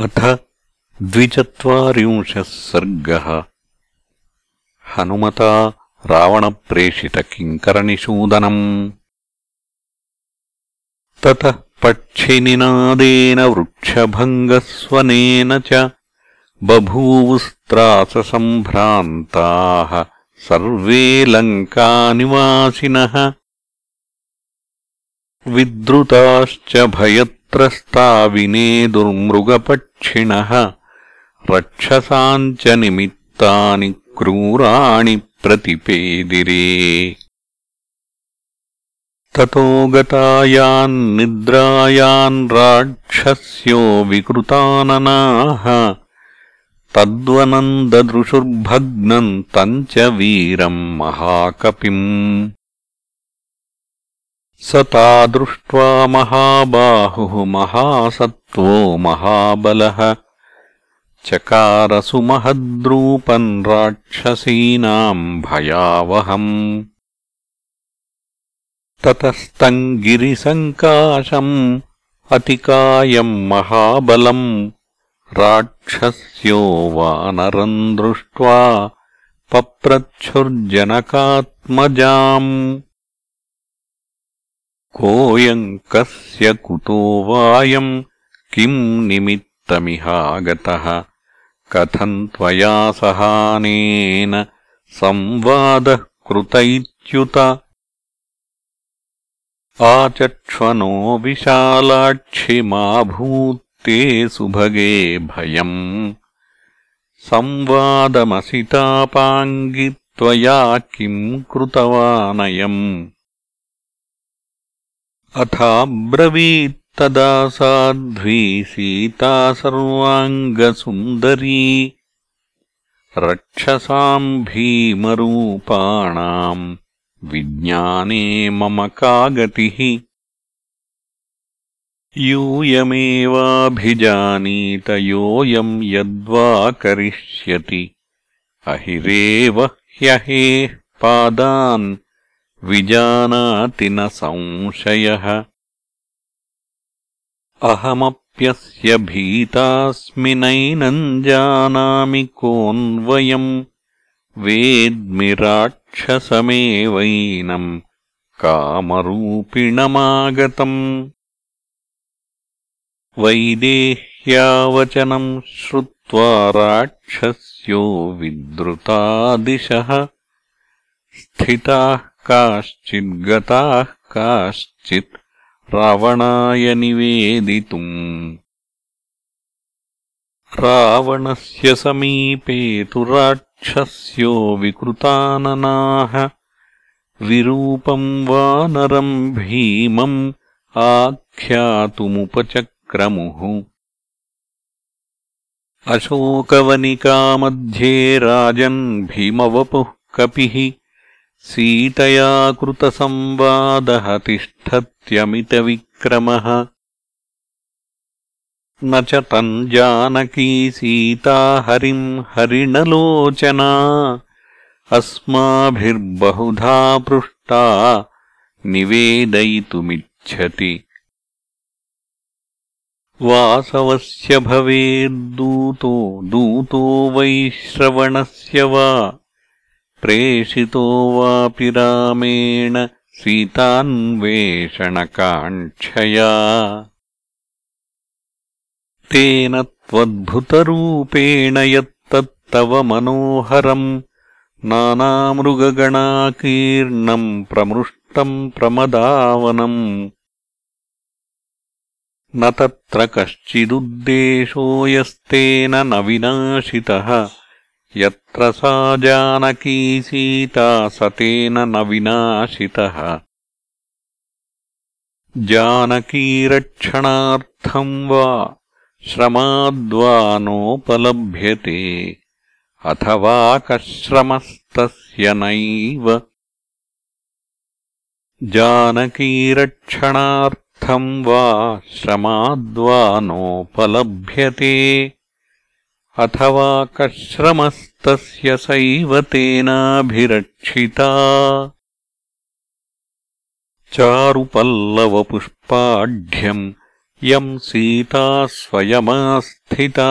अथ द्विचत्वारिंशः सर्गः। हनुमता रावणप्रेषितकिङ्करनिषूदनम् ततः पक्षिनिनादेन वृक्षभङ्गस्वनेन च बभूवुस्त्राससम्भ्रान्ताः सर्वे लङ्कानिवासिनः। विद्रुताश्च भयत् त्रस्ताविनेदुर्मृगपक्षिणः रक्षसाम् च निमित्तानि क्रूराणि प्रतिपेदिरे। ततो गतायान्निद्रायान् राक्षस्यो विकृताननाः। तद्वनन्ददृशुर्भग्नम् तम् च वीरम् महाकपिम् स तादृष्ट्वा महाबाहुः महासत्त्वो महाबलः। चकारसु महद्रूपम् राक्षसीनाम् भयावहम्। ततस्तम् गिरिसङ्काशम् अतिकायम् महाबलम्। राक्षस्यो वानरम् दृष्ट्वा पप्रच्छुर्जनकात्मजाम् कोऽयम् कस्य कुतो वायम् किम् निमित्तमिहागतः? कथम् त्वया सहानेन संवादः कृत इत्युत आचक्ष्वनो विशालाक्षिमाभूत्ते सुभगे भयम्। संवादमसितापाङ्गि त्वया किम् कृतवानयम् अथाब्रवीत्तदा साध्वी सीता सर्वाङ्गसुन्दरी रक्षसाम् भीमरूपाणाम् विज्ञाने मम का गतिः यूयमेवाभिजानीत योऽयम् यद्वा करिष्यति। अहिरेव ह्यहेः पादान् विजानाति न संशयः। अहमप्यस्य भीतास्मि नैनम् जानामि कोऽन्वयम्। वेद्मि राक्षसमेवैनम् कामरूपिणमागतम्। वैदेह्यावचनम् श्रुत्वा राक्षस्यो विद्रुतादिशः। स्थिताः काश्चिद्गताः काश्चित् रावणाय निवेदितुम्। रावणस्य समीपे तु राक्षस्यो विकृताननाः। विरूपम् वानरम् भीमम् आख्यातुमुपचक्रमुः। अशोकवनिकामध्ये राजन् भीमवपुः कपिः सीतया कृतसंवादः तिष्ठत्यमितविक्रमः न च तम् जानकी सीता हरिम् हरिणलोचना। अस्माभिर्बहुधा पृष्टा निवेदयितुमिच्छति। वासवस्य भवेद्दूतो दूतो वैश्रवणस्य वा प्रेषितो वापि रामेण सीतान्वेषणकाङ्क्षया। तेन त्वद्भुतरूपेण यत्तत्तव मनोहरम् नानामृगगणाकीर्णम् प्रमृष्टम् प्रमदावनम् न तत्र कश्चिदुद्देशो यस्तेन न विनाशितः यत्र सा जानकी सीता सतेन न विनाशितः। जानकीरक्षणार्थम् वा श्रमाद्वा नोपलभ्यते अथवा कश्रमस्तस्य नैव। जानकीरक्षणार्थम् वा श्रमाद्वा नोपलभ्यते अथवा कश्रमस्तस्य सैव तेनाभिरक्षिता। चारुपल्लवपुष्पाढ्यम् यम् सीता स्वयमास्थिता।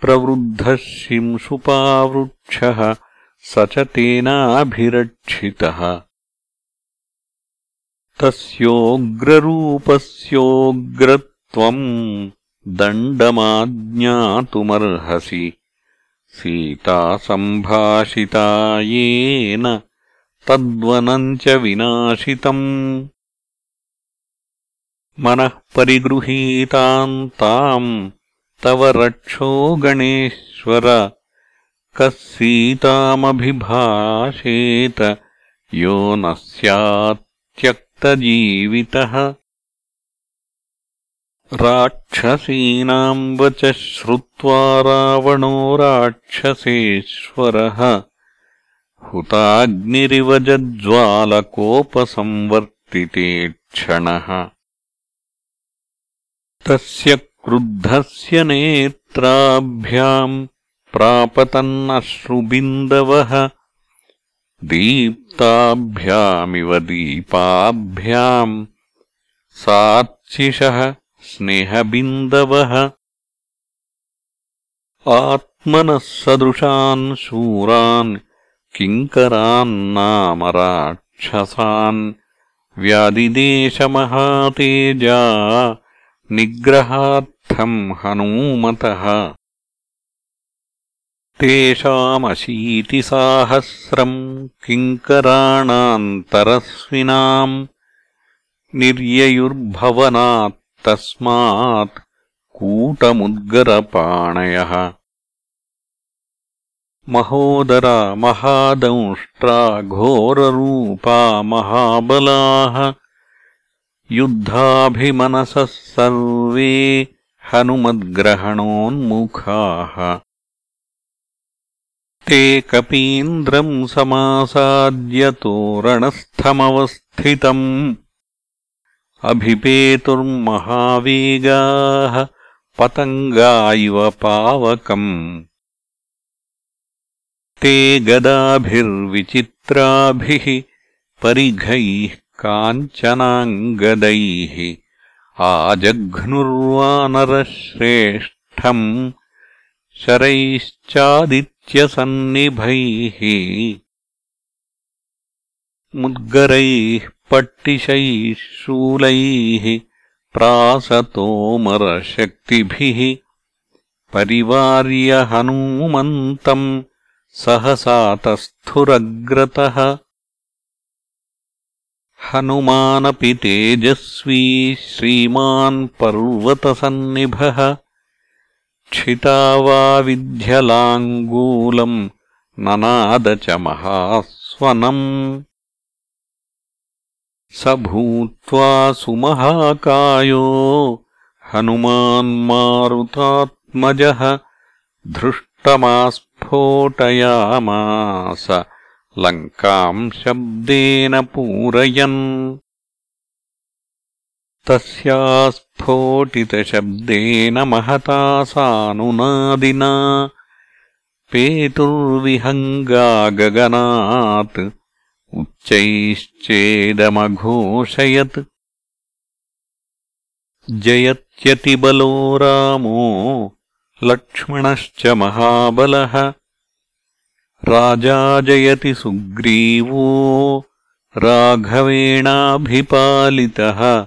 प्रवृद्धः शिंशुपावृक्षः स च तेनाभिरक्षितः। तस्योग्ररूपस्योग्रत्वम् दण्डमाज्ञातुमर्हसि। सीतासम्भाषिता येन तद्वनम् च विनाशितम्। मनः परिगृहीताम् ताम् तव रक्षो गणेश्वर। कः सीतामभिभाषेत यो न स्यात्यक्तजीवितः राक्षसीनाम् वच श्रुत्वा रावणो राक्षसेश्वरः। हुताग्निरिवज्ज्वालकोपसंवर्तिते क्षणः। तस्य क्रुद्धस्य नेत्राभ्याम् प्रापतन्नश्रुबिन्दवः। दीप्ताभ्यामिव दीपाभ्याम् सार्चिषः स्नेहबिन्दवः। आत्मनः सदृशान् शूरान् किङ्करान्नाम राक्षसान् व्यादिदेशमहातेजा निग्रहार्थम् हनूमतः। तेषामशीतिसाहस्रम् किङ्कराणान्तरस्विनाम् निर्ययुर्भवनात् तस्मात् कूटमुद्गरपाणयः। महोदरा महादंष्ट्रा घोररूपा महाबलाः। युद्धाभिमनसः सर्वे हनुमद्ग्रहणोन्मुखाः। ते कपीन्द्रम् समासाद्यतोरणस्थमवस्थितम् अभिपेतुर्महावेगाः पतङ्गा इव पावकम्। ते गदाभिर्विचित्राभिः परिघैः काञ्चनाङ्गदैः आजघ्नुर्वानरश्रेष्ठम् शरैश्चादित्यसन्निभैः। मुद्गरैः पट्टिशैः शूलैः प्रासतोमरशक्तिभिः परिवार्य हनूमन्तम् सहसा तस्थुरग्रतः। हनुमानपि तेजस्वी श्रीमान् पर्वतसन्निभः। क्षिता वा विध्यलाङ्गूलम् ननाद च महास्वनम् स भूत्वा सुमहाकायो। हनुमान्मारुतात्मजः धृष्टमास्फोटयामास। लङ्काम् शब्देन पूरयन्। तस्यास्फोटितशब्देन महता सानुनादिना। पेतुर्विहङ्गा गगनात् उच्चैश्चेदमघोषयत्। जयत्यतिबलो रामो लक्ष्मणश्च महाबलः। राजा जयति सुग्रीवो राघवेणाभिपालितः।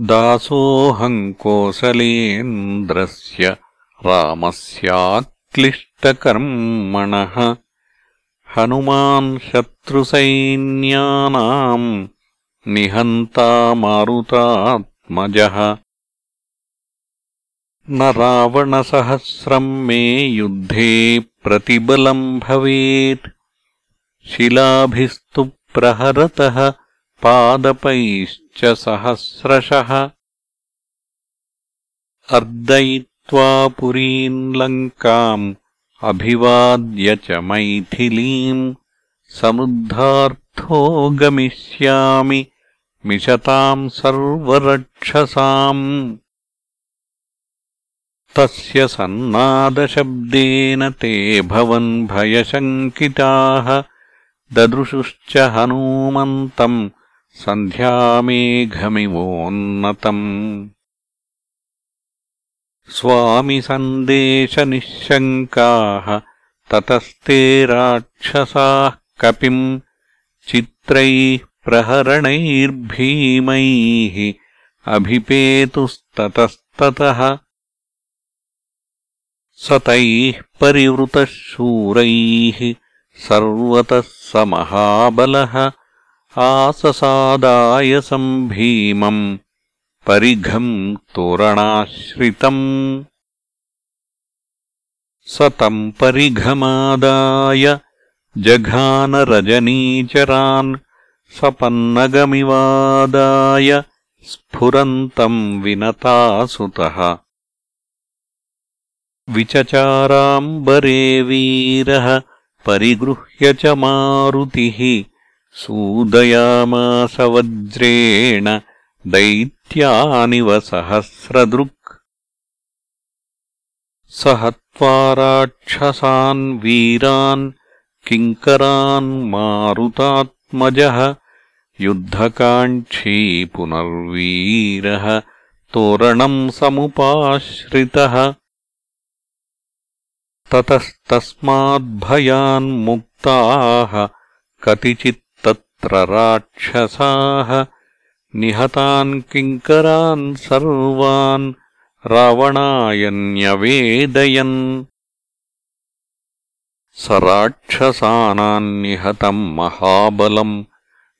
दासोऽहम् कोसलेन्द्रस्य रामस्याक्लिष्टकर्मणः हनुमान् शत्रुसैन्यानाम् निहन्ता मारुतात्मजः न रावणसहस्रम् मे युद्धे प्रतिबलम् भवेत्। शिलाभिस्तु प्रहरतः पादपैश्च सहस्रशः। अर्दयित्वा पुरीम् लङ्काम् अभिवाद्य च मैथिलीम् समृद्धार्थो गमिष्यामि मिषताम् सर्वरक्षसाम्। तस्य सन्नादशब्देन ते भवन् भयशङ्किताः ददृशुश्च हनूमन्तम् सन्ध्यामेघमिवोन्नतम् स्वामिसन्देशनिःशङ्काः ततस्ते राक्षसाः कपिम् चित्रैः प्रहरणैर्भीमैः अभिपेतुस्ततस्ततः स तैः परिवृतः शूरैः सर्वतः स महाबलः आससादायसम् भीमम् परिघम् तोरणाश्रितम् स तम् परिघमादाय जघानरजनीचरान् सपन्नगमिवादाय स्फुरन्तम् विनतासुतः। विचचाराम्बरे वीरः परिगृह्य च मारुतिः। सूदयामासवज्रेण दैत्यानिव सहस्रदृक्। स हत्वा राक्षसान् वीरान् किङ्करान् मारुतात्मजः। युद्धकाङ्क्षी पुनर्वीरः तोरणम् समुपाश्रितः। ततस्तस्माद्भयान्मुक्ताः कतिचित्तत्र राक्षसाः निहतान् किङ्करान् सर्वान् रावणाय न्यवेदयन् स राक्षसानान्निहतम् महाबलम्।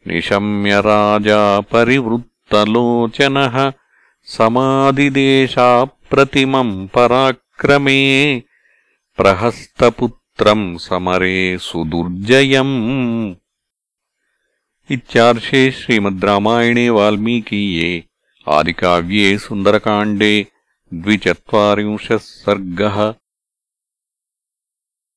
निशम्य राजा परिवृत्तलोचनः। समादिदेशाप्रतिमम् पराक्रमे। प्रहस्तपुत्रम् समरे सुदुर्जयम् इत्यार्षे श्रीमद् रामायणे वाल्मीकीये आदिकाव्ये सुन्दरकाण्डे द्विचत्वारिंशः सर्गः